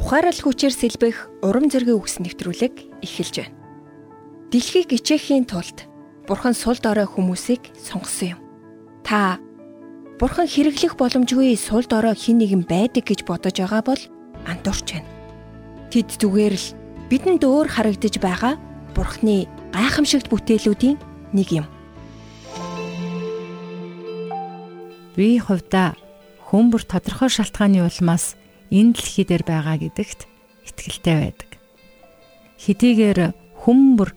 ухаарал хүчээр сэлбэх урам зоригийн үгс нэвтрүүлэг эхэлж байна. Дэлхийг ичээхийн тулд Бурхан сул дорой хүмүүсийг сонгосон юм. Та Бурхан хэрэглэх боломжгүй сул дорой хин нэгэн байдаг гэж бодож байгаа бол андуурч байна. Тэд зүгээр л бидэнд өөр харагдаж байгаа Бурханы гайхамшигт бүтээлүүдийн нэг юм. Би хувьдаа хүмүүр тодорхой шалтгааны улмаас энэ дэлхий дээр байгаа гэдэгт итгэлтэй байдаг. Хэдийгээр хүмүүр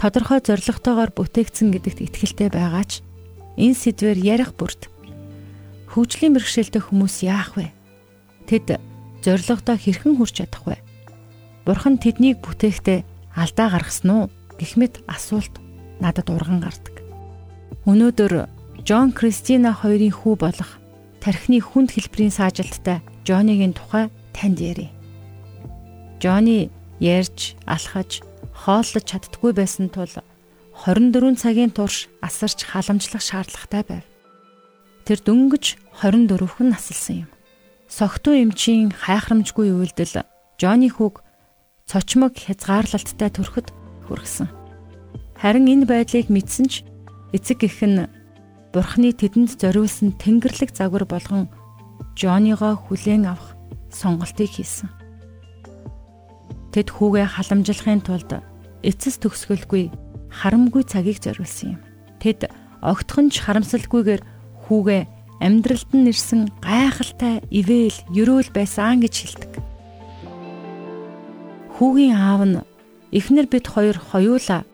тодорхой зорилготойгоор бүтээгдсэн гэдэгт итгэлтэй байгаа ч энэ сэдвэр ярих бүрт хөгжлийн бэрхшээлтэй хүмүүс яах вэ? Тэд зорилгодоо хэрхэн хүрч чадах вэ? Бурхан тэднийг бүтээхдээ алдаа гаргасан уу гэх мэт асуулт надад урган гардаг. Өнөөдөр Джон Кристина хоёрын хүү болох тархины хүнд хэлбэрийн саажилттай Джоныгийн тухай танд ярив. Джоны ярьж, алхаж, хооллож чаддгүй байсан тул 24 цагийн турш асарч халамжлах шаардлагатай байв. Тэр дөнгөж 24хэн насалсан юм. Согтуу эмчийн хайхрамжгүй үйлдэл Джоны хүүг цочмог хязгаарлалттай төрөхөд хүргэсэн. Харин энэ байдлыг мэдсэн ч эцэг гэх нь Бурхны тэдэнд зориулсан тэнгэрлэг загвар болгон Джоныгоо хүлээн авах сонголтыг хийсэн. Тэд хүүгээ халамжлахын тулд эцэс төгсгөлгүй харамгүй цагийг зориулсан юм. Тэд огтхонч харамсалгүйгээр хүүгээ амьдралд нь ирсэн гайхалтай ивэл ерөөл байсан гэж хэлдэг. Хүүгийн аав нь эхнэр бид хоёр хоёулаа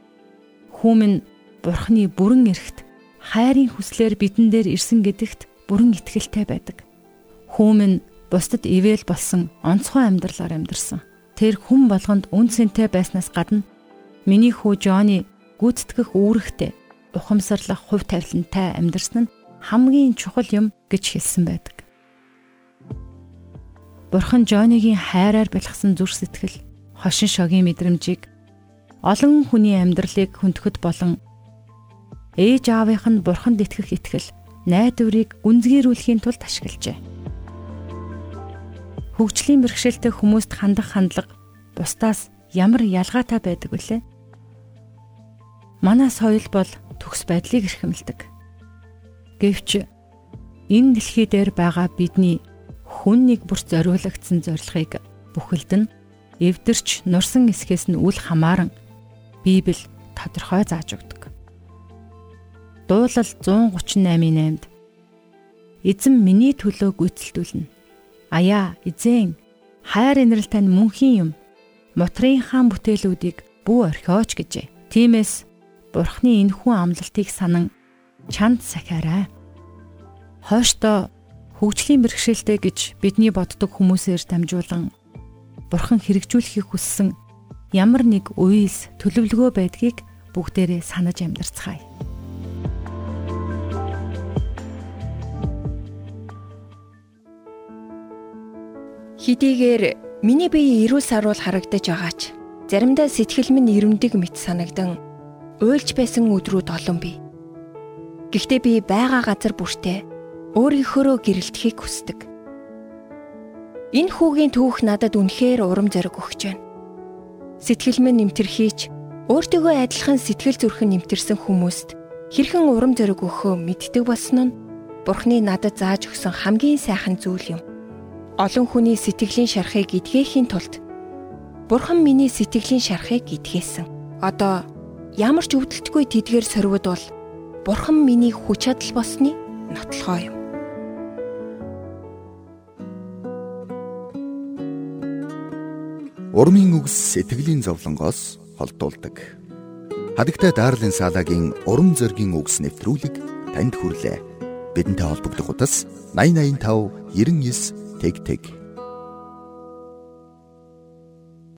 хүүмэн бурхны бүрэн эрхт хайрын хүслээр бидэн дээр ирсэн гэдэгт бүрэн итгэлтэй байдаг. Хүүмэн бусдад ивэл болсон онцгой амьдралаар амьдарсан. Тэр хүн болгонд үн цэнтэй байснаас гадна миний хүү Жонни гүйцэтгэх үүрэгтэй ухамсарлах хувь тавилантай амьдарсан нь хамгийн чухал юм гэж хэлсэн байдаг. Бурхан Жоннигийн хайраар бэлгсэн зүр сэтгэл, хошин шогийн мэдрэмжийг олон хүний амьдралыг хүндэхэд болон ээж аавынх нь бурханд итгэх итгэл найдварыг гүнзгийрүүлэхийн тулд ашиглажээ. Хөгжлийн бэрхшээлтэй хүмүүст хандах хандлага бусдаас ямар ялгаатай байдаг вүлээ? Манай соёл бол төгс байдлыг эрхэмлдэг. Гэвч энэ дэлхий дээр байгаа бидний хүн нэг бүрт зориулагдсан зорилгыг бүхэлд нь эвдэрч нурсан эсхээс нь үл хамааран Библи тодорхой зааж өгдөг. Дуулал 138-8-д Эзэн миний төлөө гүйцэлдүүлнэ. Аяа, эзэн, хайр инрэл тань мөнхийн юм. Мотрын хаан бүтээлүүдийг бүү орхиоч гэжээ. Тиймээс Бурхны энэхүү амлалтыг санан чанд сахиарай. Хойштоо хөгжлийн бэрхшээлтэй гэж бидний боддог хүмүүсээр дамжуулан Бурхан хэрэгжүүлэхийг хүссэн ямар нэг үеэс төлөвлөгөө байдгийг бүгдээрээ санаж амьдарцгаая. Хидийгээр миний бие эрүүл саруул харагдаж байгаач заримдаа сэтгэл минь ирэмдэг мэт санагдан уйлж байсан өдрүүд олон бий. Гэхдээ би байгаа газар бүртээ өөрийнхөө гэрэлтэхийг хүсдэг. Энэ хүүгийн түүх надад үнэхээр урам зориг өгч байна. Сэтгэл минь нэмтэрхийч өөртөөгөө адилхан сэтгэл зүрхэн нэмтэрсэн хүмүүст хэрхэн урам зориг өгөхөө мэддэг болсон нь Бурхны надад зааж өгсөн хамгийн сайхан зүйл юм олон хүний сэтгэлийн шарахыг идгээхийн тулд Бурхан миний сэтгэлийн шарахыг идгээсэн. Одоо ямар ч өвдөлтгүй тэдгээр сорвид бол Бурхан миний хүч чадал болсны нотлохоо юм. Урмын үгс сэтгэлийн зовлонгоос холдуулдаг. Хадагтай Дарлин Салагийн урам зоригийн үгс нэвтрүүлэг танд хүрлээ. Бидэнтэй холбогдох утас 8085 99 tek tek.